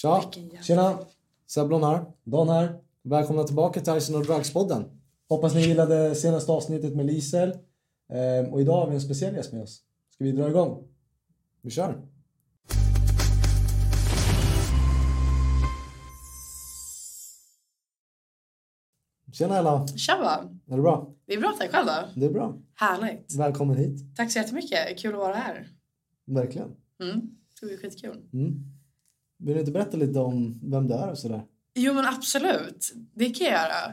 Tja! Tjena! Seblon här. Don här. Välkomna tillbaka till Tyson och Drugspodden. Hoppas ni gillade senaste avsnittet med Lisel. Ehm, och idag har vi en speciell gäst med oss. Ska vi dra igång? Vi kör. Tjena Ella! Tjaba! Är det bra? Det är bra, tack själv då. Det är bra. Härligt. Välkommen hit. Tack så jättemycket. Kul att vara här. Verkligen. Mm. Det blir skitkul. Mm. Vill du inte berätta lite om vem du är och sådär? Jo men absolut. Det kan jag göra.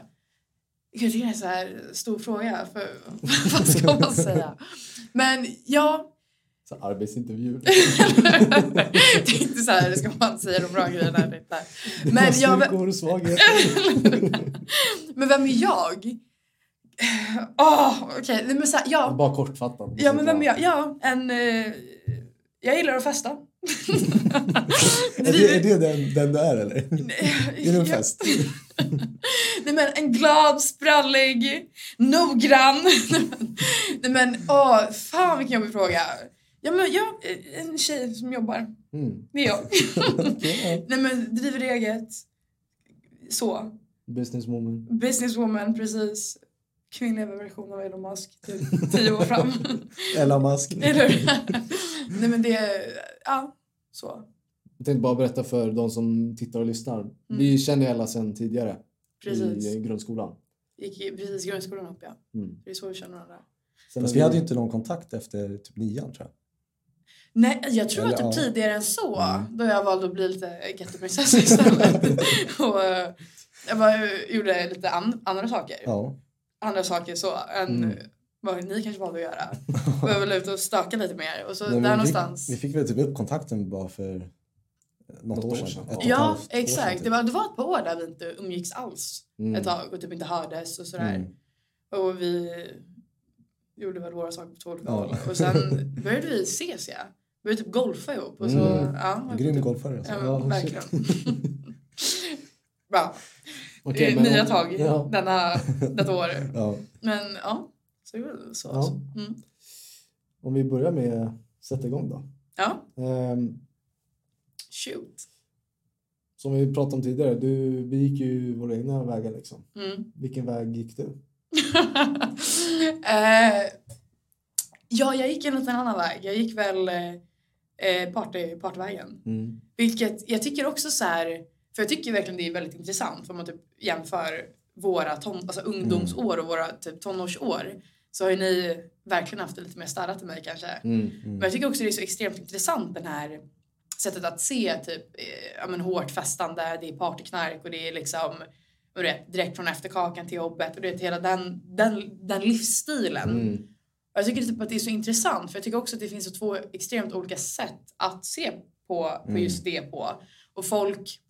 Det är en så här stor fråga. För, vad ska man säga? Men ja, Så arbetsintervju. det är inte så här, ska man säga de bra grejerna eller inte. Men, jag, Styrkor och svagheter. men vem är jag? Åh, okej. Men så här, ja. Bara kortfattat. Ja, men vem är jag? Ja, en... Eh, jag gillar att festa. Är det, är det den, den du är eller? Är det en fest? Nej men en glad, sprallig, noggrann. Nej men åh, fan vilken jobbig fråga. Ja men jag en tjej som jobbar. Mm. Det är jag. Nej men driver eget. Så. Businesswoman. Businesswoman, precis. Kvinnliga version av Elon Musk. Typ tio år fram. Ella Mask. Eller? Nej men det ja, så. Jag tänkte bara berätta för de som tittar och lyssnar. Vi känner Ella sedan tidigare Mm. Precis. i grundskolan. Gick i- precis grundskolan upp ja. Mm. Det är så vi känner varandra. Sen Fast har vi hade ju inte någon kontakt efter typ nian tror jag. Nej, jag tror Eller, att typ ja. tidigare än så. Mm. Då jag valde att bli lite gettoprinsessa istället. och eh, jag bara, gjorde lite an- andra saker. Ja. Andra saker så än Mm. Vad ni kanske valde att göra. och jag var väl ute och stöka lite mer. Och så Nej, men där vi någonstans. Fick, vi fick väl typ upp kontakten bara för något, år sedan. Ett ett Ja, halvt år sedan, exakt. typ. Det var, det var ett par år där vi inte umgicks alls Mm. ett tag och typ inte hördes och sådär. Mm. Och vi gjorde väl våra saker på två olika håll. Ja. Och sen började vi ses ja. Vi började typ golfa ihop. Och så, Mm. ja, Grym typ- golfare alltså. Ja, Ja, men, verkligen. Bra. Men Nya om- tag Ja. denna, detta år. Ja. Men ja, så är det väl så. Ja. alltså. Mm. Om vi börjar med att sätta igång då. Ja, Ehm, shoot. som vi pratade om tidigare, du, vi gick ju våra egna vägar liksom. Mm. Vilken väg gick du? eh, ja, jag gick en liten annan väg. Jag gick väl eh, party, partyvägen. Mm. Vilket jag tycker också så här, för jag tycker verkligen det är väldigt intressant om man typ jämför våra ton, alltså ungdomsår och våra typ tonårsår. Så har ju ni verkligen haft det lite mer städat än mig kanske. Mm. Men jag tycker också det är så extremt intressant den här sättet att se typ eh, ja, men hårt festande, det är partyknark och det är liksom och direkt från efterkakan till jobbet och det är hela den, den, den livsstilen. Mm. Jag tycker typ att det är så intressant för jag tycker också att det finns så två extremt olika sätt att se på, på Mm. just det på. Och folk,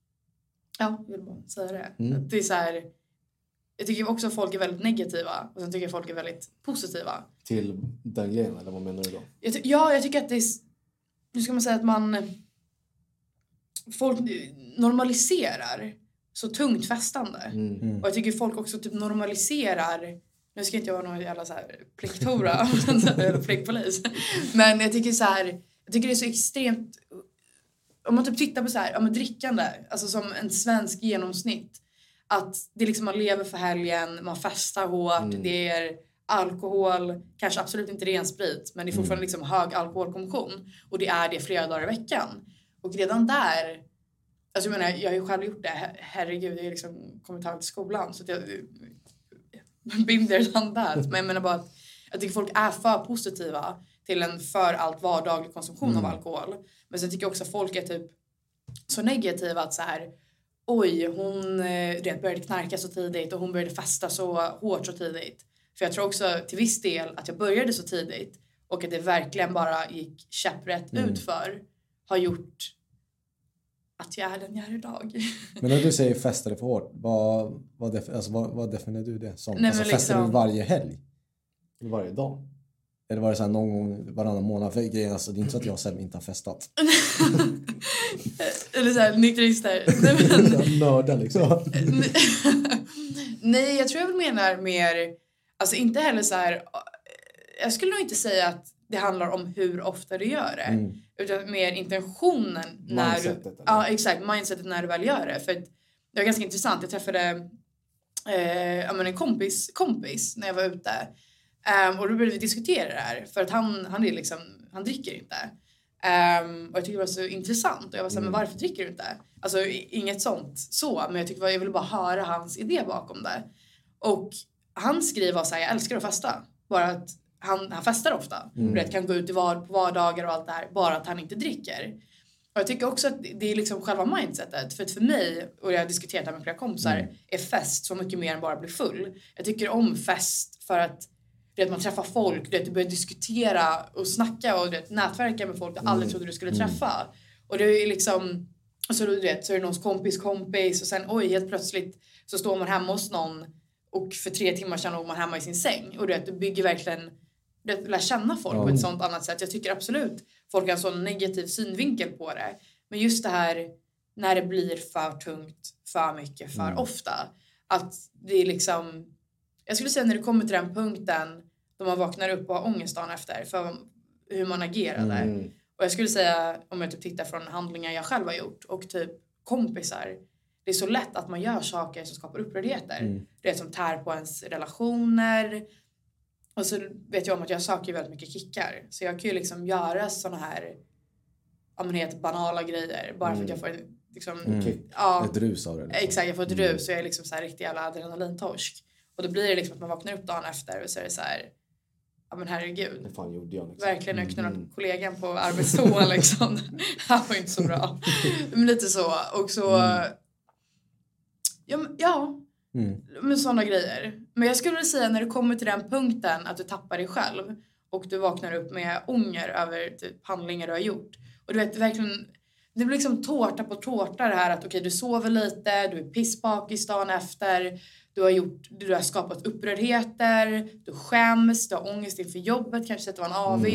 ja jag vill bara säga det. Mm. Det är så här, jag tycker också att folk är väldigt negativa och sen tycker jag folk är väldigt positiva. Till den grejen, eller vad menar du då? Jag ja, jag tycker att det är... Nu ska man säga att man... Folk normaliserar så tungt festande. Mm. Mm. Och jag tycker folk också typ normaliserar... Nu ska inte jag vara någon jävla så här plikthora eller pliktpolis. Men jag tycker så här... Jag tycker det är så extremt... Om man typ tittar på så här, ja men drickande, alltså som en svensk genomsnitt. Att det liksom man lever för helgen, man festar hårt, Mm. det är alkohol, kanske absolut inte ren sprit, men det är fortfarande liksom hög alkoholkonsumtion. Och det är det flera dagar i veckan. Och redan där, alltså jag menar jag har ju själv gjort det, Her- herregud jag har liksom kommit ihåg till skolan så att jag been there done that. Men jag menar bara att jag tycker folk är för positiva till en för allt vardaglig konsumtion av alkohol. Men sen tycker jag också att folk är typ så negativa att så här oj hon eh, vet, började knarka så tidigt och hon började festa så hårt så tidigt. För jag tror också till viss del att jag började så tidigt och att det verkligen bara gick käpprätt Mm. utför har gjort att jag är den jag är idag. Men när du säger festade för hårt, vad, vad, def, alltså, vad, vad definierar du det som? Nej, alltså, men festade liksom- du varje helg? Varje dag. Eller var det så här någon gång varannan månad? För grejen, alltså, det är inte så att jag Sebbe inte har festat. Eller såhär nykterister. Nej, men- Nördar liksom. Nej, jag tror jag menar mer, alltså inte heller så här. Jag skulle nog inte säga att det handlar om hur ofta du gör det. Mm. Utan mer intentionen när Mindsetet, du... eller? Ja exakt, mindsetet när du väl gör det. För det var ganska intressant. Jag träffade eh, en kompis, kompis när jag var ute. Ehm, och då började vi diskutera det här. För att han, han, är liksom, han dricker inte. Ehm, och jag tyckte det var så intressant. Och jag var såhär, men varför dricker du inte? Alltså inget sånt så. Men jag, tyckte, jag ville bara höra hans idé bakom det. Och hans grej var såhär, jag älskar att festa. Bara att han, han festar ofta. Du vet, kan gå ut i var, på vardagar och allt det här. Bara att han inte dricker. Och jag tycker också att det är liksom själva mindsetet. För att för mig, och jag har diskuterat det här med flera kompisar, är fest så mycket mer än bara bli full. Jag tycker om fest för att du vet, man träffar folk, du, vet, du börjar diskutera och snacka och du vet, nätverka med folk du aldrig trodde du skulle träffa. Och det är liksom, och så, du vet, så är det någons kompis kompis och sen oj helt plötsligt så står man hemma hos någon och för tre timmar sedan låg man hemma i sin säng. Och du vet, du bygger verkligen, du vet, lär känna folk på ett sånt annat sätt. Jag tycker absolut folk har en sån negativ synvinkel på det. Men just det här när det blir för tungt, för mycket, för ofta. Att det är liksom, jag skulle säga när det kommer till den punkten då man vaknar upp och har ångest dagen efter för hur man agerade. Mm. Och jag skulle säga, om jag typ tittar från handlingar jag själv har gjort och typ kompisar. Det är så lätt att man gör saker som skapar upprördheter. Det är som tär på ens relationer. Och så vet jag om att jag söker väldigt mycket kickar. Så jag kan ju liksom göra såna här ja, men helt banala grejer bara för att jag får en, liksom, Kick. ja, Ett rus av det. Liksom. Exakt, jag får ett rus och jag är liksom så här riktig jävla adrenalintorsk. Och då blir det liksom att man vaknar upp dagen efter och så är det så här, ja men herregud. Vad fan gjorde jag? Liksom? Verkligen, jag knullat kollegan på arbetstoan liksom. Han var inte så bra. Men lite så. Och så... Ja, men, ja Mm. med sådana grejer. Men jag skulle vilja säga när det kommer till den punkten att du tappar dig själv och du vaknar upp med ånger över typ, handlingar du har gjort. Och du vet verkligen, det blir liksom tårta på tårta det här att okej du sover lite, du är pissbakis dagen efter, du har, gjort, du har skapat upprördheter, du skäms, du har ångest inför jobbet, kanske att det var en AV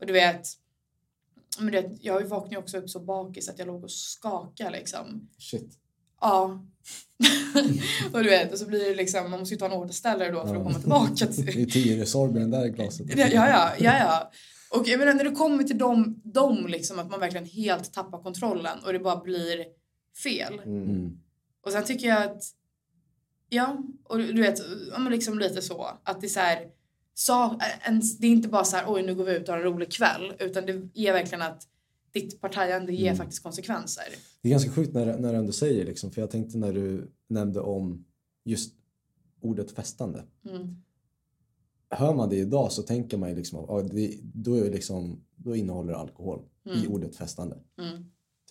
och du vet men du vet, jag vaknade ju också upp så bakis att jag låg och skakade liksom. Shit. Ja. och du vet, och så blir det liksom, man måste ju ta en återställare då för att komma tillbaka Det till... är tio Resorb i den där glaset. Ja, ja, ja, ja. Och jag menar när det kommer till dem, dem liksom, att man verkligen helt tappar kontrollen och det bara blir fel. Mm. Och sen tycker jag att, ja, och du vet, ja men liksom lite så, att det är så här, så, en, det är inte bara så här, oj nu går vi ut och har en rolig kväll, utan det är verkligen att ditt partajande ger faktiskt konsekvenser. Det är ganska sjukt när, när du ändå säger liksom, för jag tänkte när du nämnde om just ordet festande. Mm. Hör man det idag så tänker man ju liksom, ja, det, då, är det liksom, då innehåller det alkohol i ordet festande. Mm.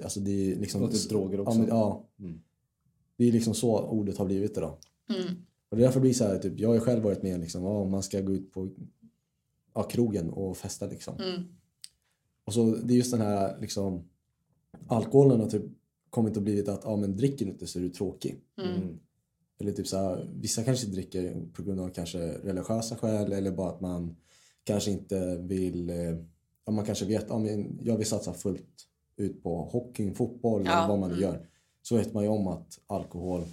Alltså det är liksom... Låter droger också. Ja, men, ja. Mm. Det är liksom så ordet har blivit idag. Mm. Och det är därför blir så här, typ, jag har själv varit med liksom, ja, man ska gå ut på ja, krogen och festa liksom. Mm. Och så det är just den här liksom, alkoholen har typ kommit och blivit att, ja men dricker du inte så är du tråkig. Mm. Eller typ så här, vissa kanske dricker på grund av kanske religiösa skäl eller bara att man kanske inte vill, eh, ja man kanske vet, ja men jag vill satsa fullt ut på hockey, fotboll Ja, eller vad man nu mm. gör. Så vet man ju om att alkohol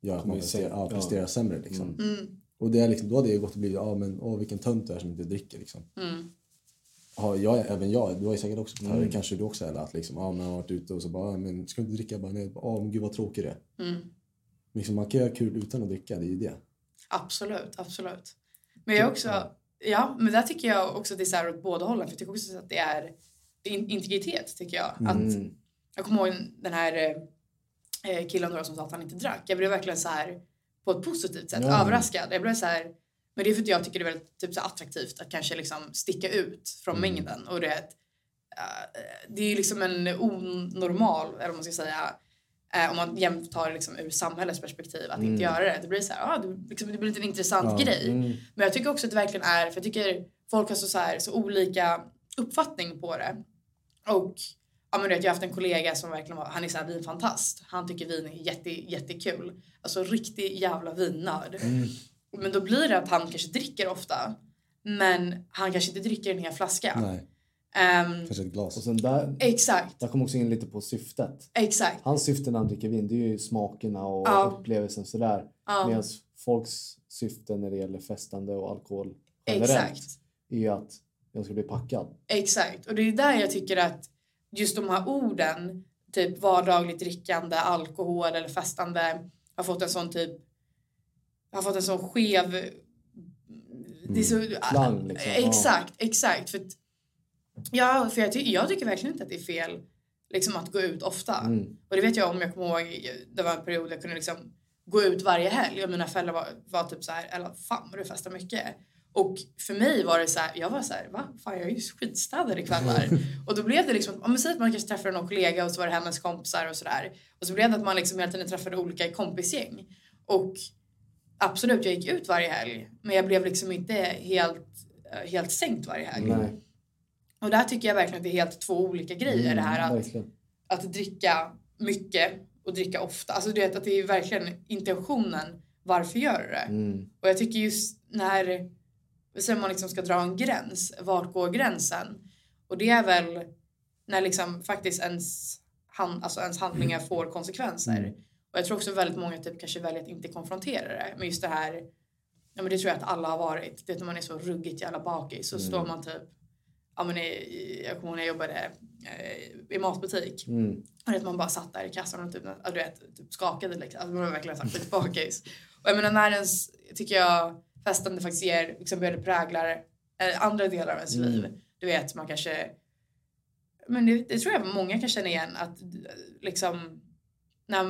gör att man presterar, ja, Ja. presterar sämre liksom. Mm. Och det är liksom, då hade det gått och blivit, ja men åh vilken tönt du är som inte dricker liksom. Mm. Ja, jag, även jag, du har ju säkert också fått höra Mm. kanske du också eller att liksom, ja, man har varit ute och så bara, men ska du inte dricka? Jag Bara, nej, ja men gud vad tråkig det är. Mm. Liksom, man kan göra kul utan att dricka, det är ju det. Absolut, absolut. Men jag också, ja, men där tycker jag också att det är så här åt båda hållen. För jag tycker också att det är, integritet tycker jag. Att, Mm. jag kommer ihåg den här eh, killen då som sa att han inte drack. Jag blev verkligen så här på ett positivt sätt Ja. överraskad. Jag blev så här, men det är för att jag tycker det är väldigt typ, så attraktivt att kanske liksom sticka ut från mängden. Och det, eh, det är liksom en onormal, eller vad man ska säga, eh, om man jämtar liksom ur samhällets perspektiv att inte göra det. Det blir så här, ah, det, liksom, det blir en intressant Ja. grej. Mm. Men jag tycker också att det verkligen är, för jag tycker folk har så, så, här, så olika uppfattning på det. Och ja, men vet, jag har haft en kollega som verkligen var, han är så här vinfantast. Han tycker vin är jätte, jättekul. Alltså riktig jävla vinnörd. Men då blir det att han kanske dricker ofta. Men han kanske inte dricker en hel flaska. Nej, Ehm, kanske ett glas. Och sen där, exakt, där kom också in lite på syftet. exakt. Hans syfte när han dricker vin det är ju smakerna och Ja. upplevelsen sådär. Ja, Medan folks syfte när det gäller festande och alkohol generellt exakt. är ju att jag ska bli packad. Exakt. Och det är där jag tycker att just de här orden, typ vardagligt drickande, alkohol eller festande, har fått en sån typ, har fått en sån skev... Det är så, Mm. Klang, liksom. Exakt, exakt. För ja, för jag, ty jag tycker verkligen inte att det är fel liksom, att gå ut ofta. Mm. Och det vet jag om jag kommer ihåg, det var en period jag kunde liksom gå ut varje helg och mina föräldrar var, var typ så här, eller fan vad du festar mycket. Och för mig var det så här, jag var så här, va? Fan jag är ju skitstädad ikväll här. och då blev det liksom, om man säger att man kanske träffade någon kollega och så var det hennes kompisar och sådär. Och så blev det att man liksom hela tiden träffade olika kompisgäng. Och absolut, jag gick ut varje helg. Men jag blev liksom inte helt, eh, helt sänkt varje helg. Nej. Och där tycker jag verkligen att det är helt två olika grejer. det här att Mm, Verkligen. att dricka mycket och dricka ofta. Alltså det, att det är verkligen intentionen varför gör du det? Mm. Och jag tycker just när sen man liksom ska dra en gräns, vart går gränsen? Och det är väl när liksom faktiskt ens, hand, alltså ens handlingar får konsekvenser. Mm. Och jag tror också väldigt många typ kanske väljer att inte konfrontera det. Men just det här, ja men det tror jag att alla har varit. Det är när man är så ruggigt jävla bakis så Mm. står man typ, ja men i, jag kommer ihåg när jag jobbade eh, i matbutik. Mm. Och att man bara satt där i kassan och typ, ja, du vet, typ skakade liksom. Alltså man var verkligen så skitbakis. Och jag menar när ens, tycker jag, festande faktiskt ger, liksom började präglar eh, andra delar av ens Mm. liv. Du vet, man kanske, men det, det tror jag många kan känna igen att liksom när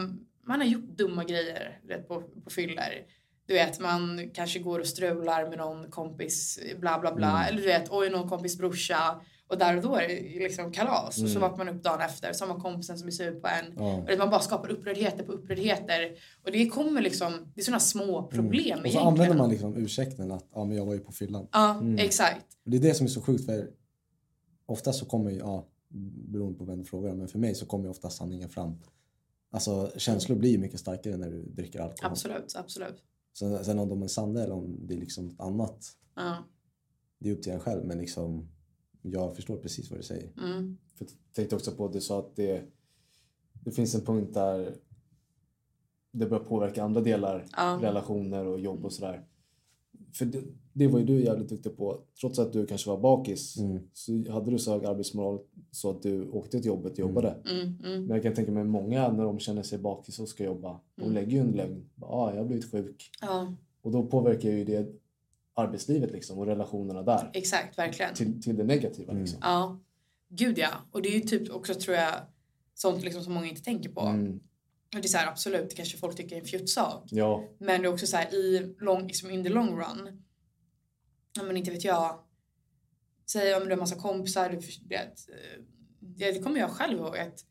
man har gjort dumma grejer vet, på, på fyller. Du vet, man kanske går och strular med någon kompis, bla bla bla. Mm. Eller du vet, oj någon kompis brorsa. Och där och då är det liksom kalas. Och så Mm. vaknar man upp dagen efter. Så har man kompisen som är sur på en. Ja. Och man bara skapar upprördheter på upprördheter. Och det kommer liksom, det är sådana små problem Mm. Och så egentligen. använder man liksom ursäkten att ja, men jag var ju på fyllan. Ja, Mm. exakt. Och det är det som är så sjukt för ofta så kommer ju, ja, beroende på vem du frågar, men för mig så kommer ju ofta sanningen fram. Alltså känslor blir ju mycket starkare när du dricker alkohol. Absolut, absolut. Sen, sen om de är sanna eller om det är liksom något annat, Ja. det är upp till en själv. Men liksom, jag förstår precis vad du säger. Mm. För jag tänkte också på att du sa att det, det finns en punkt där det börjar påverka andra delar, Ja. relationer och jobb och sådär. För det, det var ju du jävligt duktig på. Trots att du kanske var bakis Mm. så hade du så hög arbetsmoral så att du åkte till jobbet och jobbade. Mm, mm. Men jag kan tänka mig många när de känner sig bakis och ska jobba, de Mm. lägger ju en lögn. Ja, ah, jag har blivit sjuk. Ja, Och då påverkar ju det arbetslivet liksom och relationerna där. exakt, verkligen. Till, till det negativa Mm. liksom. Ja, gud ja. Och det är ju typ också tror jag sånt liksom som många inte tänker på. Mm. Och det är så här, absolut, det kanske folk tycker är en fjuttsak. Ja. Men det är också så här i long, liksom in the long run. Ja men inte vet jag. Säg om du har massa kompisar. Du, vet, eh, det, det kommer jag själv ihåg att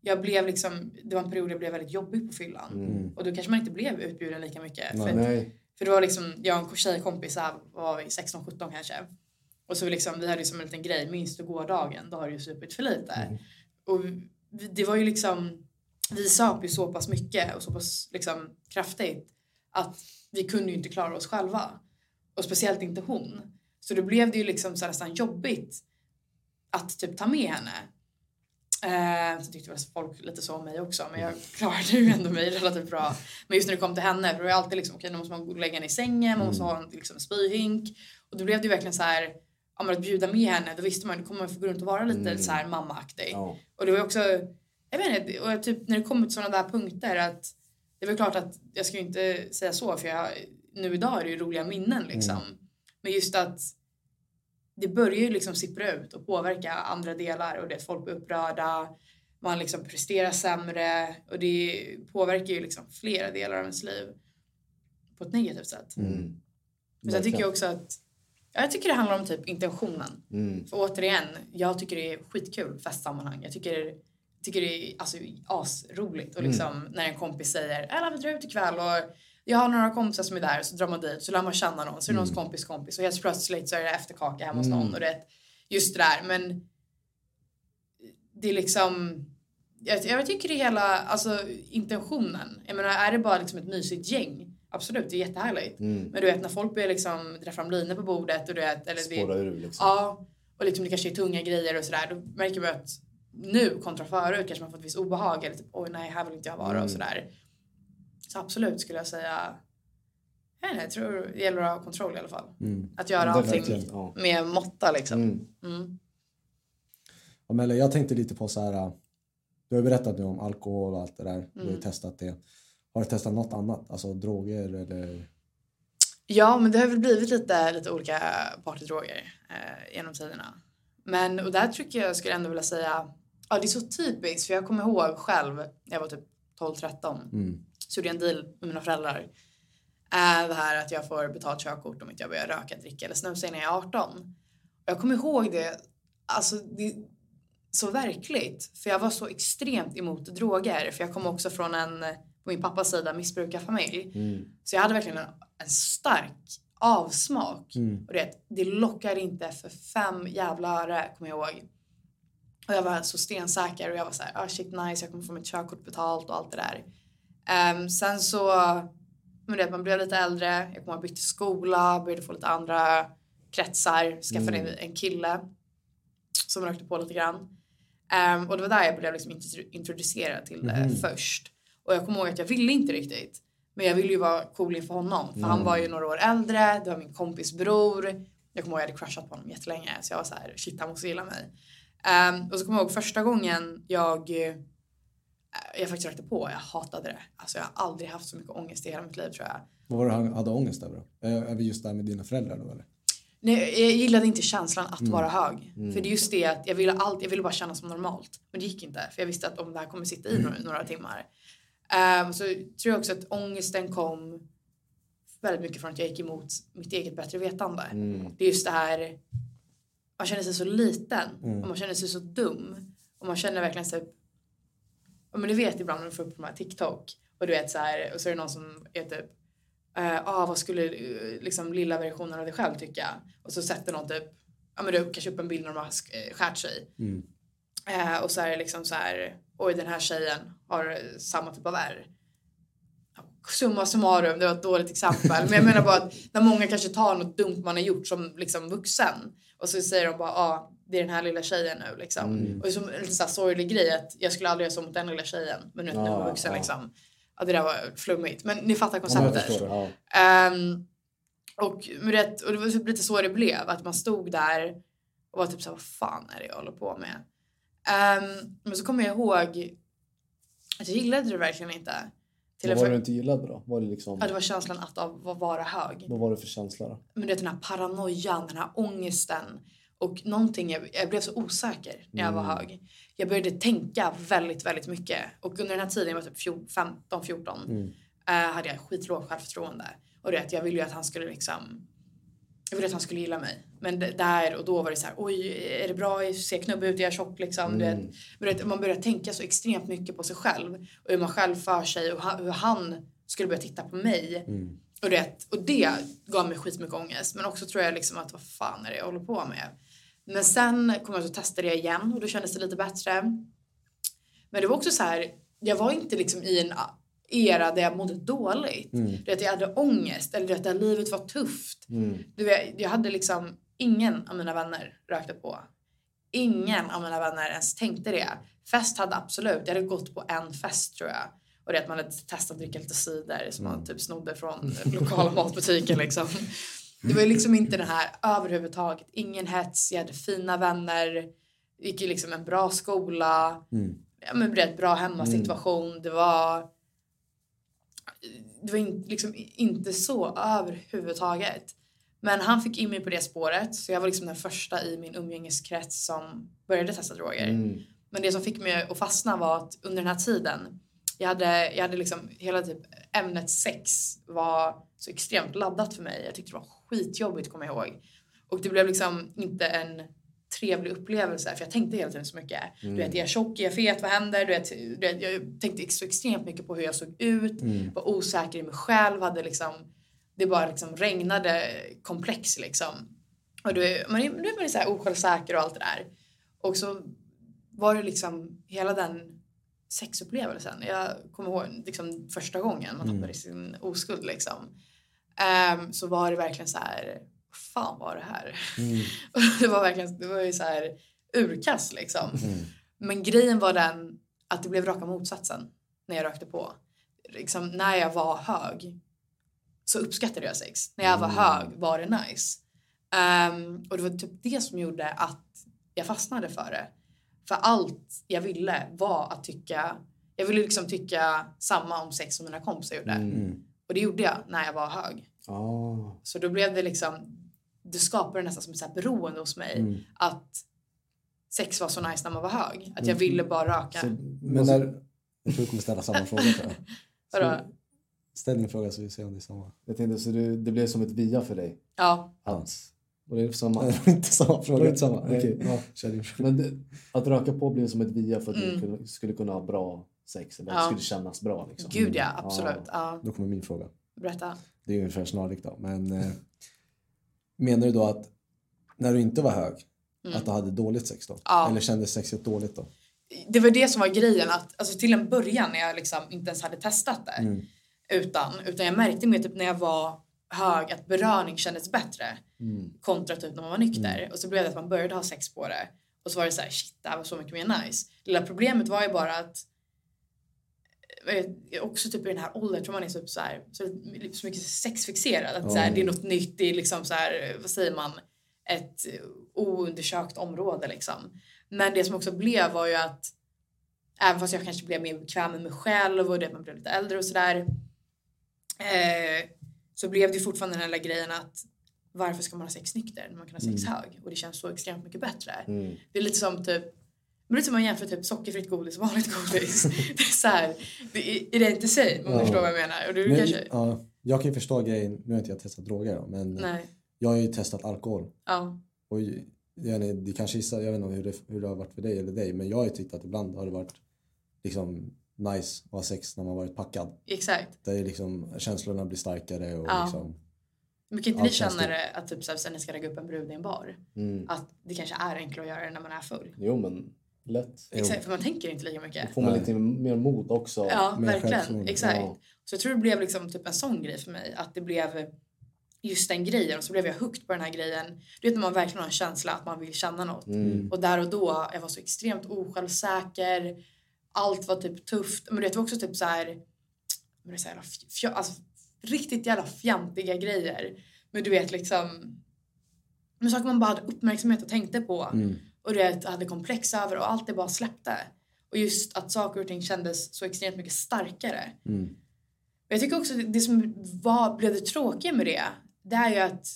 jag blev liksom, det var en period jag blev väldigt jobbig på fyllan. Mm. Och då kanske man inte blev utbjuden lika mycket. Nej. För, Nej. för det var liksom, jag och en tjejkompis, här, var vi, 16-17 kanske. Och så liksom, vi hade ju som en liten grej, minst du går dagen, då har du ju supit för lite. Mm. Och vi, det var ju liksom, vi söp ju så pass mycket och så pass liksom kraftigt att vi kunde ju inte klara oss själva. Och speciellt inte hon. Så då blev det ju liksom så nästan jobbigt att typ ta med henne. Eh, så tyckte väl folk lite så om mig också men jag klarade ju ändå mig relativt bra. Men just när det kom till henne, för det var alltid liksom okej nu måste man lägga henne i sängen, man måste ha en liksom, spyhink. Och då blev det ju verkligen så här, men att bjuda med henne, då visste man då kommer man få gå runt och vara lite Mm. så här mammaaktig. Ja. Och det var också, jag vet inte, och typ när det kommer till sådana där punkter att det väl klart att jag ska ju inte säga så för jag, nu idag är det ju roliga minnen liksom. Men just att det börjar ju liksom sippra ut och påverka andra delar och det folk blir upprörda, man liksom presterar sämre och det påverkar ju liksom flera delar av ens liv på ett negativt sätt. Mm. Men sen tycker jag också att, ja, jag tycker det handlar om typ intentionen. Mm. För återigen, jag tycker det är skitkul festsammanhang. Jag tycker, tycker det är alltså, asroligt. Och liksom när en kompis säger “Ella vi drar ut ikväll” och jag har några kompisar som är där så drar man dit så lär man känna någon så är det någons kompis kompis och helt plötsligt så är det efterkaka hemma hos Mm. någon och det just det där men det är liksom jag, jag tycker det är hela alltså intentionen. Jag menar är det bara liksom ett mysigt gäng absolut det är jättehärligt. Mm. Men du vet när folk börjar liksom dra fram linor på bordet och du vet eller vi, Spåra ur liksom. Ja, och liksom det kanske är tunga grejer och sådär. Då märker man att nu kontra förut kanske man fått ett visst obehag eller typ oj nej här vill inte jag vara Mm. och sådär. Så absolut skulle jag säga vet inte, jag tror det gäller att ha kontroll i alla fall. Mm. Att göra allting ja. med måtta liksom. Mm. Mm. Men jag tänkte lite på så här. äh, Du har berättat nu om alkohol och allt det där. Du har ju Mm. testat det. Har du testat något annat? Alltså droger eller? Ja, men det har väl blivit lite, lite olika partydroger eh, genom tiderna. Men och där tycker jag skulle ändå vilja säga, ja det är så typiskt för jag kommer ihåg själv när jag var typ 12-13 Mm. Så gjorde jag en deal med mina föräldrar. Det här att jag får betalt körkort om inte jag börjar röka, dricka eller snusa innan jag är 18. Och jag kommer ihåg det, alltså det så verkligt. För jag var så extremt emot droger. För jag kom också från en, på min pappas sida, missbrukarfamilj. Mm. Så jag hade verkligen en, en stark avsmak. Mm. Och det, det lockar inte för fem jävla öre, kommer jag ihåg. Och jag var så stensäker och jag var så här, ah shit nice, jag kommer få mitt körkort betalt och allt det där. Ehm, sen så, men det, man blev lite äldre, jag kommer ihåg jag bytte skola, började få lite andra kretsar, skaffade Mm. en kille som rökte på lite grann. Ehm, och det var där jag blev liksom intro- introducerad till det Mhm. först. Och jag kommer ihåg att jag ville inte riktigt. Men jag ville ju vara cool inför honom. För han Mm. var ju några år äldre, det var min kompis bror. Jag kommer ihåg att jag hade crushat på honom jättelänge. Så jag var så här, shit han måste gilla mig. Ehm, och så kommer jag ihåg första gången jag, jag faktiskt rökte på. Jag hatade det. Alltså jag har aldrig haft så mycket ångest i hela mitt liv tror jag. Vad var det han hade ångest över då? Vi just där med dina föräldrar då eller? Nej, jag gillade inte känslan att Mm. vara hög. Mm. För det är just det att jag ville, allt, jag ville bara känna som normalt. Men det gick inte. För jag visste att om det här kommer sitta i några, några timmar. Um, så tror jag också att ångesten kom väldigt mycket från att jag gick emot mitt eget bättre vetande. Mm. Det är just det här, man känner sig så liten Mm. och man känner sig så dum. Och man känner verkligen så här, ja, men du vet ibland när du får upp de här TikTok och du vet så här, och så är det någon som är typ eh, ah, vad skulle eh, liksom lilla versionen av dig själv tycka? Och så sätter någon typ, ja men du kanske upp en bild när de har eh, skärt sig. Mm. Eh, och så är det liksom så här, oj den här tjejen har samma typ av ärr. Summa summarum, det var ett dåligt exempel. Men jag menar bara att när många kanske tar något dumt man har gjort som liksom vuxen. Och så säger de bara, ja ah, det är den här lilla tjejen nu liksom. Mm. Och det är som en så här sorglig grej att jag skulle aldrig göra så mot den lilla tjejen. Men nu när jag var Ja, vuxen ja. liksom. Ja det där var flummigt. Men ni fattar konceptet. det. Ja. Ehm, och, med det, och det var typ lite så det blev. Att man stod där och var typ så här, vad fan är det jag håller på med? Ehm, men så kommer jag ihåg att jag gillade det verkligen inte. Till Vad var det du inte gillade då? Var det liksom, ja, det var känslan att av, att vara hög. vad var det för känsla då? Men det, den här paranoian, den här ångesten. Och någonting, jag, jag blev så osäker när jag var Mm. hög. Jag började tänka väldigt, väldigt mycket. Och under den här tiden, jag var typ 15-14, Mm. eh, hade jag skitlågt självförtroende. Och det, jag ville ju att han skulle liksom jag ville att han skulle gilla mig. Men det, där och då var det så här, oj, är det bra? Ser knubbig ut? Är jag tjock liksom? Mm. vet, man börjar tänka så extremt mycket på sig själv. Och hur man själv för sig och hur han skulle börja titta på mig. Mm. Och, det, och det gav mig skitmycket ångest. Men också tror jag liksom att vad fan är det jag håller på med? Men sen kom jag att testa det igen och då kändes det lite bättre. Men det var också så här, jag var inte liksom i en era där jag mådde dåligt. Mm. Du vet, jag hade ångest eller du vet, där livet var tufft. Mm. Du vet, jag hade liksom ingen av mina vänner rökte på. Ingen av mina vänner ens tänkte det. Fest hade absolut, jag hade gått på en fest tror jag. Och det att man hade testat att dricka lite cider som man typ snodde från lokala matbutiken liksom. Det var ju liksom inte den här överhuvudtaget. Ingen hets, jag hade fina vänner. Gick i liksom en bra skola. Mm. Ja, men det, bra hemmasituation. Det var... Det var in, liksom inte så överhuvudtaget. Men han fick in mig på det spåret. Så jag var liksom den första i min umgängeskrets som började testa droger. Mm. Men det som fick mig att fastna var att under den här tiden, jag hade, jag hade liksom hela typ ämnet sex var så extremt laddat för mig. Jag tyckte det var skitjobbigt kommer jag ihåg. Och det blev liksom inte en trevlig upplevelse för jag tänkte hela tiden så mycket. Du vet, är jag tjock, är jag fet, vad händer? Du vet, du vet, jag tänkte så extremt mycket på hur jag såg ut, Mm. var osäker i mig själv, hade liksom, det bara liksom regnade komplex liksom. Och du, är- man är, nu är man så här osjälvsäker och allt det där. Och så var det liksom hela den sexupplevelsen. Jag kommer ihåg liksom första gången man Mm. tappade sin oskuld liksom. Ehm, så var det verkligen så här, fan var det här? Mm. det var verkligen, det var ju så här urkast liksom. Mm. Men grejen var den att det blev raka motsatsen när jag rökte på. Liksom, när jag var hög så uppskattade jag sex. När jag var hög var det nice. Ehm, och det var typ det som gjorde att jag fastnade för det. För allt jag ville var att tycka, jag ville liksom tycka samma om sex som mina kompisar gjorde. Mm. Och det gjorde jag när jag var hög. Ah. Så då blev det liksom, det skapade nästan som ett så här beroende hos mig. Mm. Att sex var så nice när man var hög. Att jag ville bara röka. Så, men när, jag tror du kommer ställa samma fråga. Vadå? Så, ställ din fråga så vi ser om det är samma. Jag tänkte, så det, det blev som ett via för dig? Ja, Att, och det är samma? Nej, det var inte samma fråga. det inte samma? Nej, Okej. ja. Men det, att röka på blev som ett via för att Mm. du skulle kunna ha bra sex eller att Ja. det skulle kännas bra. Liksom. gud ja, absolut. Ja, Då kommer min fråga. berätta. Det är ungefär snarlikt då. Men eh, menar du då att när du inte var hög, att du hade dåligt sex då? Mm. Ja. Eller kändes sexet dåligt då? Det var det som var grejen. Att, alltså till en början när jag liksom inte ens hade testat det. Mm. Utan, utan jag märkte mer typ när jag var hög att beröring kändes bättre. Mm. Kontra typ när man var nykter. Och så blev det att man började ha sex på det. Och så var det så här, shit det här var så mycket mer nice. Lilla problemet var ju bara att eh, också typ i den här åldern tror man är typ så här, så, så mycket sexfixerad. Att så här, det är något nytt, det är liksom så här, vad säger man, ett oundersökt område liksom. Men det som också blev var ju att även fast jag kanske blev mer bekväm med mig själv och det att man blev lite äldre och sådär. Eh, så blev det fortfarande den här grejen att varför ska man ha sex nykter när man kan ha sex hög? Och det känns så extremt mycket bättre. Mm. Det är lite som typ men det är som man jämför typ sockerfritt godis och vanligt godis. det är så här, det är, är det inte same om Ja. du förstår vad jag menar? Och du Men, kanske, ja, jag kan ju förstå grejen, nu har inte jag testat droger då, men nej, jag har ju testat alkohol. ja, Och jag, det kanske jag vet inte hur det, hur det har varit för dig eller dig, men jag har ju tyckt att ibland har det varit liksom nice att ha sex när man varit packad. exakt. Där är liksom känslorna blir starkare och Ja. liksom, Men kan inte ni känna det. att typ så här, sen ni ska lägga upp en brud i en bar? Mm. Att det kanske är enklare att göra det när man är full? Jo men lätt. Exakt, för man tänker inte lika mycket. Då får man Nej. lite mer mod också. Ja, Mer verkligen. Exakt. Ja. Så jag tror det blev liksom typ en sån grej för mig. Att det blev just den grejen och så blev jag hooked på den här grejen. Du vet när man verkligen har en känsla att man vill känna något. Mm. Och där och då, jag var så extremt osjälvsäker. Allt var typ tufft. Men det var också typ så här, men det är så jävla fj- alltså, riktigt jävla fjantiga grejer. Men du vet liksom, men saker man bara hade uppmärksamhet och tänkte på. mm, Och det hade komplex över och allt det bara släppte. Och just att saker och ting kändes så extremt mycket starkare. mm, Och jag tycker också det som var, blev det tråkiga med det, det är ju att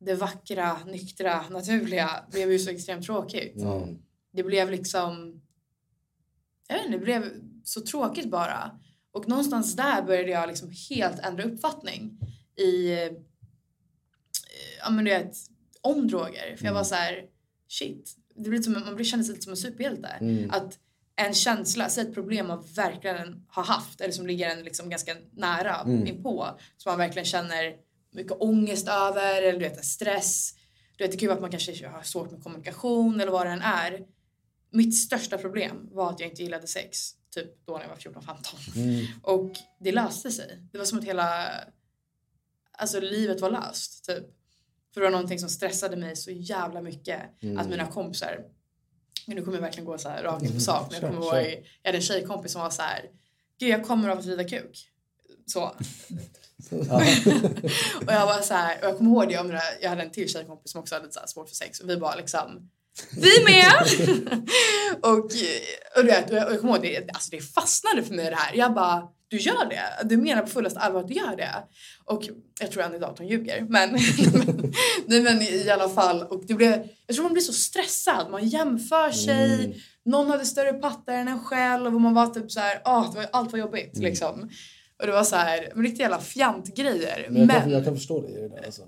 det vackra, nyktra, naturliga blev ju så extremt tråkigt. Mm. Det blev liksom, jag vet inte, det blev så tråkigt bara. Och någonstans där började jag liksom helt ändra uppfattning i, eh, ja men du vet, om droger. För jag var så här, shit, det blir som, man kändes lite som en superhjälte. Mm. Att en känsla, säg ett problem man verkligen har haft eller som ligger en liksom ganska nära Mm. inpå. Som man verkligen känner mycket ångest över eller du vet stress. Du vet, det kan ju vara att man kanske har svårt med kommunikation eller vad det än är. Mitt största problem var att jag inte gillade sex. Typ då när jag var 14-15. Mm. Och det löste sig. Det var som att hela alltså, livet var löst. Typ. För det var någonting som stressade mig så jävla mycket. Mm. Att mina kompisar, nu kommer jag verkligen gå så här rakt på sak. Men jag kommer ihåg, jag hade en tjejkompis som var så här. Gud jag kommer av att rida kuk. Så. och jag var så här, och jag kommer ihåg det, om det där, jag hade en till tjejkompis som också hade så här svårt för sex och vi bara liksom vi med! och, och, du vet, jag kommer ihåg det, alltså det fastnade för mig det här. Jag bara, du gör det? Du menar på fullaste allvar att du gör det? Och jag tror än idag att hon ljuger. Men, nej, men i alla fall. Och det blev, jag tror man blir så stressad. Man jämför sig. Mm. Någon hade större pattar än en själv och man var typ så här, ah, det var, allt var jobbigt Mm. liksom. Och det var så här, men riktiga jävla fjantgrejer. Men jag, Men, kan, jag kan förstå dig i det där alltså.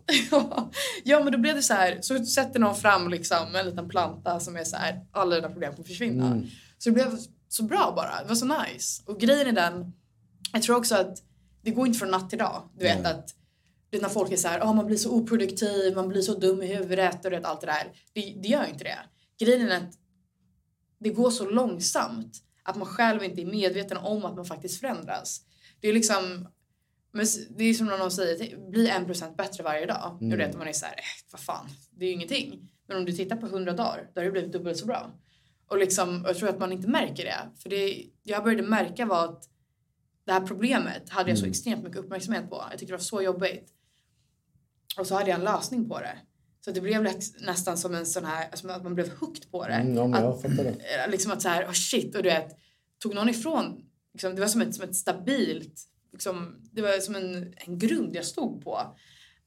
ja men då blev det så här, så sätter någon fram liksom en liten planta som är så här, alla dina problem kommer försvinna. Mm. Så det blev så bra bara, det var så nice. Och grejen är den, jag tror också att det går inte från natt till dag. Du vet Nej. att när folk är så här, oh, man blir så oproduktiv, man blir så dum i huvudet och vet, allt det där. Det, det gör inte det. Grejen är att det går så långsamt att man själv inte är medveten om att man faktiskt förändras. Det är liksom, det är som någon säger, bli en procent bättre varje dag. Mm. Och du vet, man är så här, eh, vad fan, det är ju ingenting. Men om du tittar på 100 dagar, då har det blivit dubbelt så bra. Och liksom, jag tror att man inte märker det. För det jag började märka var att det här problemet hade jag så Mm. extremt mycket uppmärksamhet på. Jag tyckte det var så jobbigt. Och så hade jag en lösning på det. Så det blev nästan som en sån här, som att man blev hooked på det. Mm, ja, att, jag fattar det. eh, liksom att så här, oh shit, och du vet, tog någon ifrån, liksom, det var som ett, som ett stabilt, liksom, det var som en, en grund jag stod på.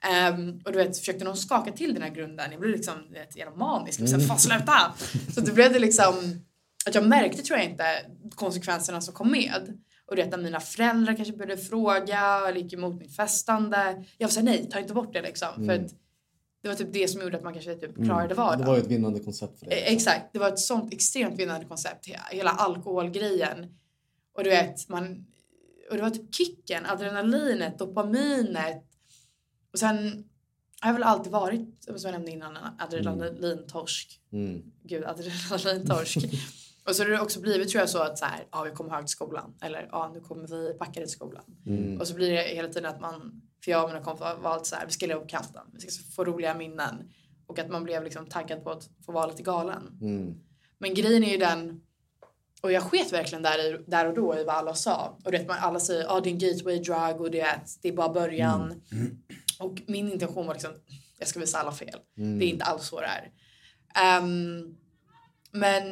Ehm, och du vet, försökte någon skaka till den här grunden, jag blev liksom vet, jävla manisk. Liksom, Mm. Fan sluta! Så då blev det liksom, att jag märkte tror jag inte konsekvenserna som kom med. Och det att mina föräldrar kanske började fråga, eller gick emot mitt festande. Jag såhär, nej, ta inte bort det liksom. För Mm. att det var typ det som gjorde att man kanske typ klarade vardagen. Det var ju ett vinnande koncept för dig. Eh, Exakt, det var ett sånt extremt vinnande koncept. he- Hela alkoholgrejen. Och du vet, man... Och det var typ kicken, adrenalinet, dopaminet. Och sen har jag väl alltid varit, som jag nämnde innan, en adrenalintorsk. Mm. Gud, adrenalintorsk. och så har det också blivit tror jag så att så här, ja vi kommer högt till skolan. Eller ja nu kommer vi packade till skolan. Mm. Och så blir det hela tiden att man, för jag och mina kompisar var alltid så här, vi ska leva på kanten. Vi ska få roliga minnen. Och att man blev liksom taggad på att få vara lite galen. Mm. Men grejen är ju den, och jag sket verkligen där, där och då i vad alla sa. Och man alla säger, ja ah, det är en gateway drug och det är, det är bara början. Och min intention var liksom, jag ska visa alla fel. Mm. Det är inte alls så det är. Ehm, men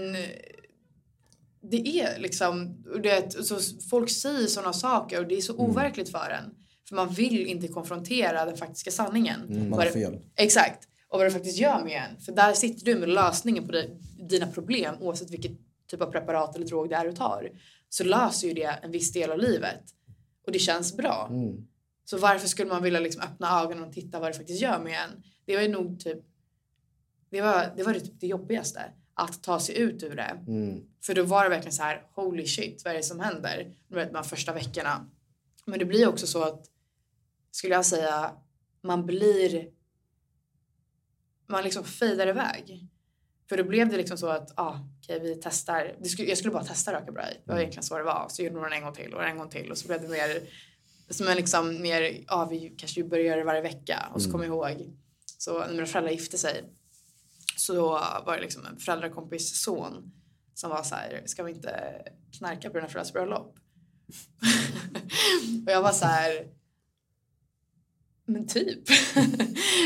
det är liksom, det, så folk säger sådana saker och det är så overkligt för en. För man vill inte konfrontera den faktiska sanningen. Man Vad har det- fel. Exakt. Och vad det faktiskt gör med en. För där sitter du med lösningen på di- dina problem oavsett vilket typ av preparat eller drog det är du tar. Så löser ju det en viss del av livet. Och det känns bra. Mm. Så varför skulle man vilja liksom öppna ögonen och titta vad det faktiskt gör med en? Det var ju nog typ det var det, var det, typ det jobbigaste. Att ta sig ut ur det. Mm. För då var det verkligen så här, holy shit, vad är det som händer? Du vet, de här första veckorna. Men det blir också så att, skulle jag säga, man blir, man liksom fejdar iväg. För då blev det liksom så att, ah, okej vi testar, jag skulle bara testa röka braj. Det var egentligen så det var. Så gjorde man en gång till och en gång till och så blev det mer, som en liksom mer, ja vi kanske börjar det varje vecka. Och så kommer jag ihåg, så när mina föräldrar gifte sig så var det liksom en föräldrakompis son som var så här, ska vi inte knarka på dina föräldrars bröllop? och jag var så här, men typ.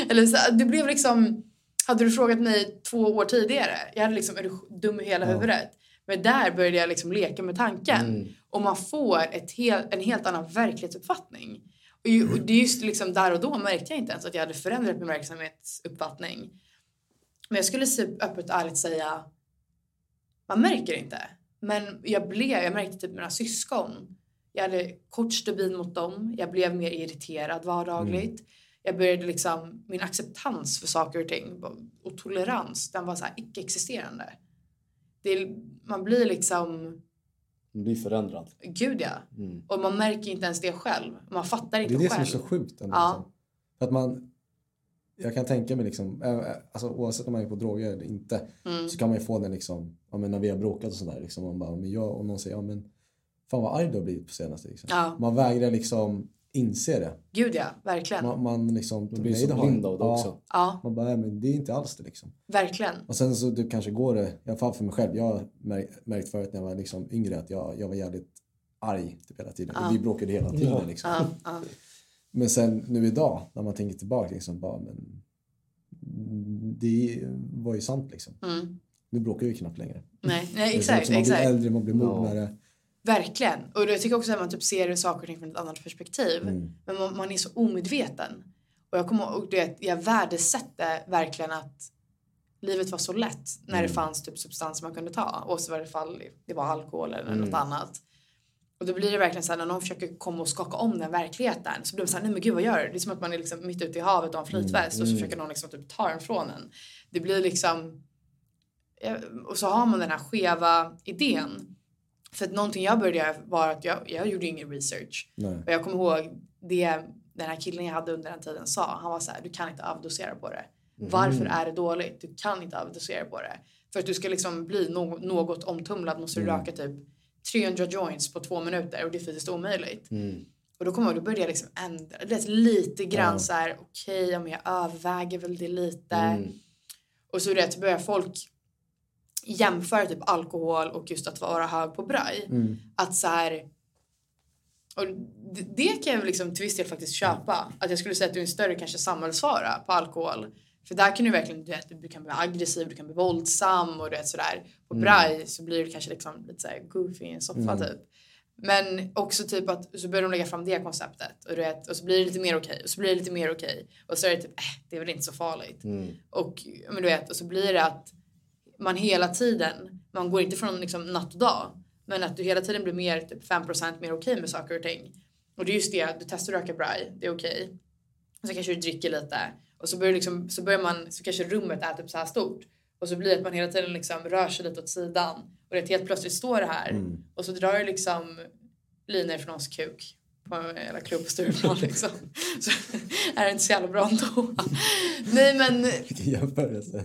Eller så, det blev liksom, hade du frågat mig två år tidigare, jag hade liksom, är du dum i hela Ja. huvudet? Men där började jag liksom leka med tanken. Mm. Och man får ett hel, en helt annan verklighetsuppfattning. Och, ju, och det är just liksom där och då märkte jag inte ens att jag hade förändrat min verksamhetsuppfattning. Men jag skulle typ öppet och ärligt säga, man märker inte. Men jag blev, jag märkte typ mina syskon. Jag hade kort stubin mot dem. Jag blev mer irriterad vardagligt. Jag började liksom, min acceptans för saker och ting och tolerans, den var så här icke-existerande. Det, är- man blir liksom, Man blir förändrad. gud ja. Mm. Och man märker inte ens det själv. Man fattar Det inte är det som själv. är så sjukt. Ändå, Ja. liksom. För att man, jag kan tänka mig, liksom, alltså, oavsett om man är på droger eller inte, Mm. så kan man ju få den liksom, ja, men när vi har bråkat och sådär. Liksom, man bara, men jag, och någon säger, ja men fan vad arg du har blivit på senaste. Liksom. Ja, Man vägrar liksom inse det. gud ja. Verkligen. Man, man liksom, Man blir nej, så det blind av det också. Ja, Man bara, nej, men det är inte alls det liksom. verkligen. Och sen så du kanske går det, i alla fall för mig själv, jag har märkt, förut när jag var liksom yngre att jag, jag var jävligt arg typ hela tiden. Ja. Och vi bråkade hela tiden. Ja. Liksom. Ja, ja. Men sen nu idag, när man tänker tillbaka, liksom, bara, men, det var ju sant liksom. Mm. Nu bråkar vi knappt längre. Nej, Det nej exakt. man exakt. blir äldre, man blir Ja. mognare. Verkligen. Och jag tycker också att man typ ser saker och ting från ett annat perspektiv. Mm. Men man, man är så omedveten. Och jag kommer du vet, jag värdesätter verkligen att livet var så lätt när det fanns typ substanser man kunde ta. Och så var det fall det var alkohol eller något annat. Och då blir det verkligen så här när någon försöker komma och skaka om den verkligheten så blir det så här, nej men gud vad gör du? Det är som att man är liksom mitt ute i havet och har en flytväst och så försöker någon liksom typ ta den från en. Det blir liksom eh, och så har man den här skeva idén. För att någonting jag började göra var att jag, jag gjorde ingen research. Nej. Och jag kommer ihåg det den här killen jag hade under den tiden sa. Han var så här, du kan inte överdosera på det. Varför är det dåligt? Du kan inte överdosera på det. För att du ska liksom bli no- något omtumlad måste du röka typ 300 joints på två minuter och det är fysiskt omöjligt. Mm. Och då kommer jag, då började jag liksom ändra, det lite grann Ja. så här, okej, ja, men jag överväger väl det lite. Mm. Och så det börjar folk jämföra typ alkohol och just att vara hög på braj. Mm. Att så här, Och det, det kan jag liksom till viss del faktiskt köpa. Att jag skulle säga att du är en större kanske samhällsfara på alkohol. För där kan du verkligen, du, vet, du kan bli aggressiv, du kan bli våldsam och du vet sådär. På Mm. braj så blir du kanske liksom lite såhär goofy i en soffa Mm. typ. Men också typ att så börjar de lägga fram det konceptet och, du vet, och så blir det lite mer okej och så blir det lite mer okej och så är det typ, äh, det är väl inte så farligt. Mm. Och, men du vet, och så blir det att man hela tiden, man går inte från liksom natt och dag, men att du hela tiden blir mer, typ 5% mer okej med saker och ting. Och det är just det, du testar att röka braj, det är okej. Och så kanske du dricker lite och så börjar, liksom, så börjar man, så kanske rummet är typ så här stort. Och så blir det att man hela tiden liksom rör sig lite åt sidan. Och det helt plötsligt står det här. Mm. Och så drar det liksom linor från någons kuk på en jävla klubb på Stureplan liksom. Så är det inte så jävla bra ändå. Nej men Vilken jämförelse.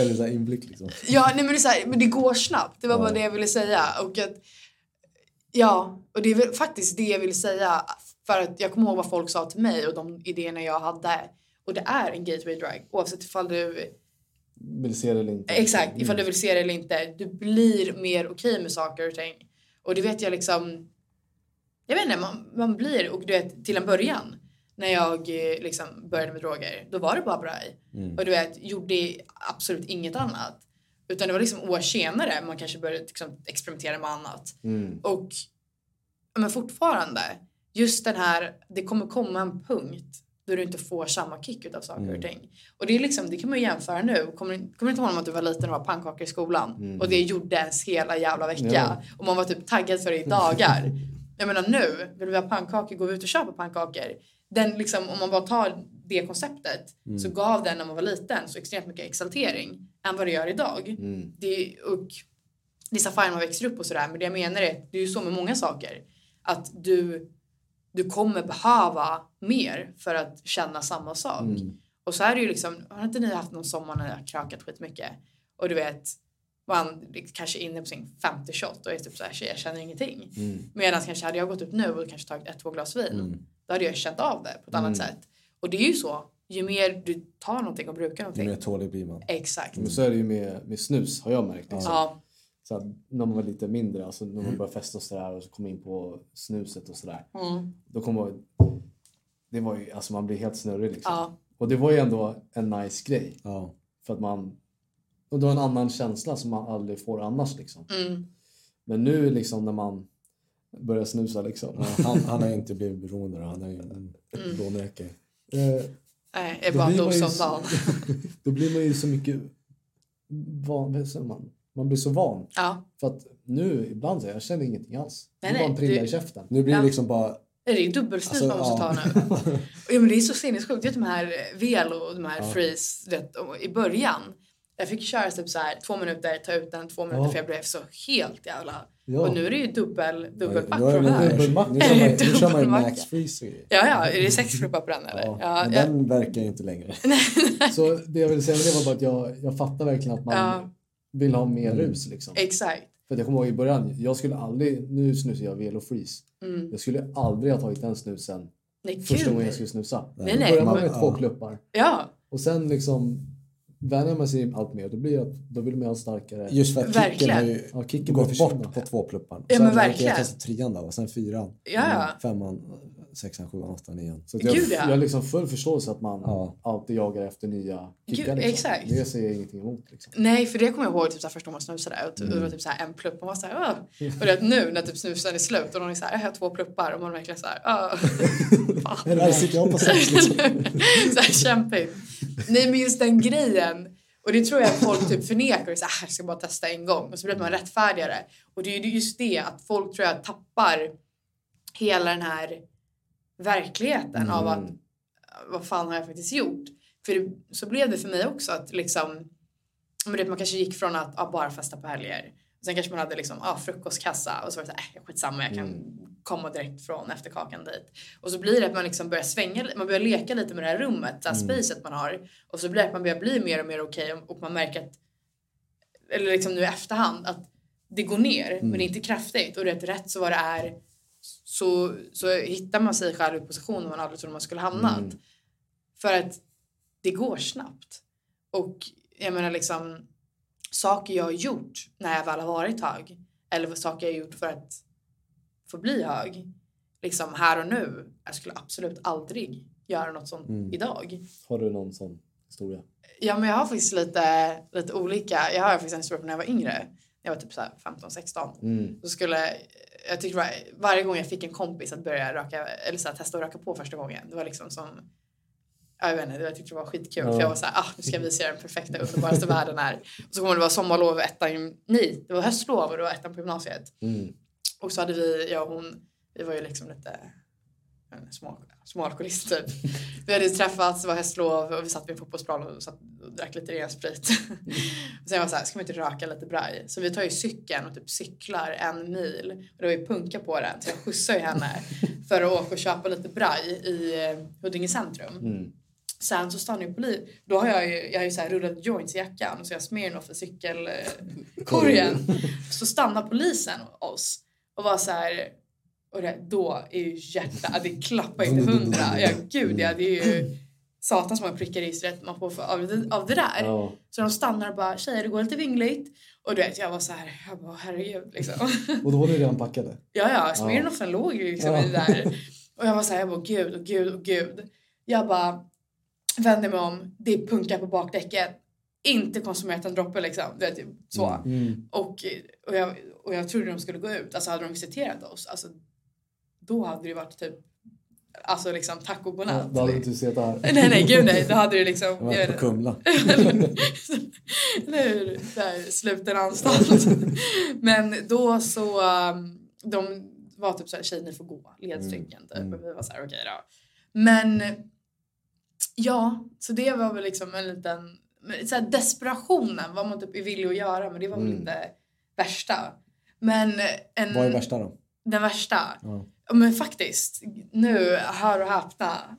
Eller så här inblick liksom. Ja, nej men det, är så här, men det går snabbt. Det var bara Ja. det jag ville säga. Och att, ja, och det är väl faktiskt det jag vill säga. För att jag kommer ihåg vad folk sa till mig och de idéerna jag hade. Och det är en gateway drug. Oavsett ifall du, Vill se det eller inte. exakt, ifall Mm. du vill se det eller inte. Du blir mer okej med saker och ting. Och det vet jag liksom. Jag vet inte, man, man blir, och du vet till en början. När jag eh, liksom började med droger, då var det bara braj. Mm. Och du vet, gjorde absolut inget annat. Utan det var liksom år senare man kanske började liksom experimentera med annat. Mm. Och men fortfarande, just den här, det kommer komma en punkt då du inte får samma kick utav saker Mm. och ting. Och det är liksom, det kan man ju jämföra nu. Kommer, kommer du inte ihåg att du var liten och var pannkakor i skolan? Mm. Och det gjorde ens hela jävla vecka. Ja. Och man var typ taggad för det i dagar. Jag menar nu, vill vi ha pannkakor, går vi ut och köper pannkakor. Den liksom, om man bara tar det konceptet Mm. så gav den när man var liten så extremt mycket exaltering än vad det gör idag. Mm. Det, och det är så fine man växer upp och sådär men det jag menar är att det är ju så med många saker. Att du, du kommer behöva mer för att känna samma sak. Mm. Och så är det ju liksom, har inte ni haft någon sommar när ni har krökat skitmycket? Och du vet, man kanske är inne på sin femte shot och är typ såhär, "Tjej, jag känner ingenting. Mm. Medan kanske hade jag gått ut nu och kanske tagit ett, två glas vin, Mm. då hade jag känt av det på ett annat Mm. sätt. Och det är ju så, ju mer du tar någonting och brukar Ju någonting. mer tålig blir man. Exakt. Men så är det ju med, med snus har jag märkt. Liksom. Ja. Så när man var lite mindre, alltså när man började festa och sådär och så kom in på snuset och sådär. Mm. Då kommer jag det var ju, alltså man blir helt snurrig liksom. Ja. Och det var ju ändå en nice grej. Ja. För att man, och det var en annan känsla som man aldrig får annars liksom. Mm. Men nu liksom när man börjar snusa liksom. Ja, Han, han har ju inte blivit beroende. Han är ju en Mm. lånräkare. Eh, Nej, jag är bara en blir man dos ju om så- dagen. då blir man ju så mycket van, vad säger man? Man blir så van. Ja. För att nu ibland så jag känner ingenting alls. Nej, det är bara en prilla du- i käften. Nu blir det liksom bara... Det är dubbelsnus Alltså, man måste ja. ta nu. Ja, men det är så sinnessjukt. Du vet de här Velo och de här Ja. Freeze du vet, i början. Jag fick köra typ så här två minuter, ta ut den, två minuter Ja. för jag blev så helt jävla... Ja. Och nu är det ju dubbel, det de här. dubbelmack. Nu kör man, ju. Max Freeze. Ja, ja. Är det sexklubbar på den eller? Ja, Ja, men ja. den verkar ju inte längre. Så det jag ville säga med det var bara att jag, jag fattar verkligen att man Ja. vill ha mer Mm. rus liksom. Exakt. För jag kommer ihåg i början, jag skulle aldrig, nu snusar jag Velo Freeze. Mm. Jag skulle aldrig ha tagit den snusen Nej, första gången jag skulle snusa. Nej, nej. börjar man Man- med två ja. kluppar. Ja, Och sen liksom vänjer man sig allt mer. Då blir det att då vill man ha starkare... Just för att kicken Verkligen. har ju Ja, kicken gått bort på två pluppar. Ja, Sen men verkligen. Jag testade trean då, och sen fyran. Ja, ja. Mm, Femman, sexan, sjuan, åttan, nian. Så att jag, Gud, ja. jag har liksom full förståelse att man Ja. alltid jagar efter nya kickar. Gud, Liksom. exakt. Det ser jag ingenting emot. Liksom. Nej, för det kommer jag ihåg typ så här, första gången man snusade och typ, Mm. det var typ så här en plupp och man var så här, Åh. Och det är att nu när typ snusen är slut och någon är så här, jag har två pluppar och man är verkligen så här. Eller sitter jag på sex liksom. så här kämpigt. Nej men just den grejen. Och det tror jag att folk typ förnekar och så här, jag ska bara testa en gång. Och så blir man rättfärdigare. Och det är ju just det att folk tror jag tappar hela den här verkligheten av att Mm. vad fan har jag faktiskt gjort? För det, så blev det för mig också att liksom men det, man kanske gick från att ah, bara festa på helger. Sen kanske man hade liksom, ah, frukostkassa och så var det så här, äh, skitsamma jag kan Mm. komma direkt från efterkakan dit. Och så blir det att man liksom börjar svänga, man börjar leka lite med det här rummet, det här Mm. spacet man har. Och så blir det att man börjar bli mer och mer okej och, och man märker att, eller liksom nu i efterhand, att det går ner men det är inte kraftigt. Och det är rätt så vad det är så, så hittar man sig själv i positioner man aldrig trodde man skulle hamnat. Mm. För att det går snabbt. Och jag menar liksom saker jag har gjort när jag väl har varit hög eller saker jag har gjort för att få bli hög. liksom här och nu. Jag skulle absolut aldrig göra något sånt idag. Har du någon sån historia? Ja, men jag har faktiskt lite, lite olika. Jag har faktiskt en historia från när jag var yngre. När jag var typ så här 15-16. Mm. Så skulle, jag tyckte var, varje gång jag fick en kompis att börja röka, eller så här, testa att röka på första gången. Det var liksom som, ja, jag vet inte, jag tyckte det var skitkul. Ja. För jag var så här, ah, nu ska jag visa er den perfekta, underbaraste världen här. Och så kommer det vara sommarlov ettan, nej, det var höstlov och det var ettan på gymnasiet. Mm. Och så hade vi, jag och hon, vi var ju liksom lite jag vet inte, små, små alkoholister typ. Vi hade träffats, det var höstlov och vi satt vid en fotbollsplan och, satt och drack lite ren sprit. och sen var jag så här, ska vi inte röka lite braj? Så vi tar ju cykeln och typ cyklar en mil. Och det var ju punka på den så jag skjutsar ju henne för att åka och köpa lite braj i eh, Huddinge centrum. Mm. Sen så stannar ju polis. Då har jag ju, jag har ju så här rullat joints i jackan och så har jag Smirnoff i cykelkorgen. så stannar polisen oss och var så här. Och det, då är ju hjärtat, det klappar ju till hundra. Ja gud ja, det är ju satans många prickar i registret man får för, av, det- av det där. Ja. Så de stannar och bara tjejer det går lite vingligt. Och du vet jag var så här, jag bara herregud liksom. Och då var ni redan packade? Ja, ja, Smirnoffen låg ju liksom Ja. i det där. Och jag var såhär, jag bara gud och gud och gud. Jag bara vänder mig om, det är punka på bakdäcket. Inte konsumerat en droppe liksom. Du vet, så. Mm. Och, och, jag, och jag trodde de skulle gå ut. Alltså hade de visiterat oss, alltså, då hade det varit typ Alltså liksom tack och Ja, godnatt. då hade du inte sett det här. Nej nej gud nej, då hade det liksom... Jag var jag vet på Kumla. Eller hur? Där, sluten anstalt. Men då så, um, de var typ såhär, tjej ni får gå, ledstycken typ. Mm. Och vi var såhär, okej då. Men ja, så det var väl liksom en liten, så här desperationen, vad man typ är villig att göra, men det var väl Mm. inte värsta. Men en, Vad är värsta då? Den värsta, Ja. Men faktiskt, nu, hör och häpna.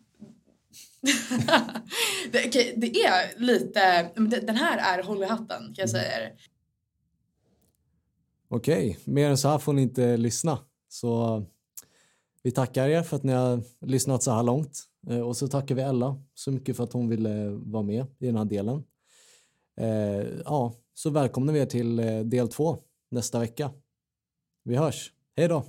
det, okej, det är lite, den här är håll i hatten kan jag säga er. Okej, mer än så här får ni inte lyssna. Så vi tackar er för att ni har lyssnat så här långt. Eh, Och så tackar vi Ella så mycket för att hon ville vara med i den här delen. Eh, Ja, så välkomnar vi er till eh, del två nästa vecka. Vi hörs. Hej då!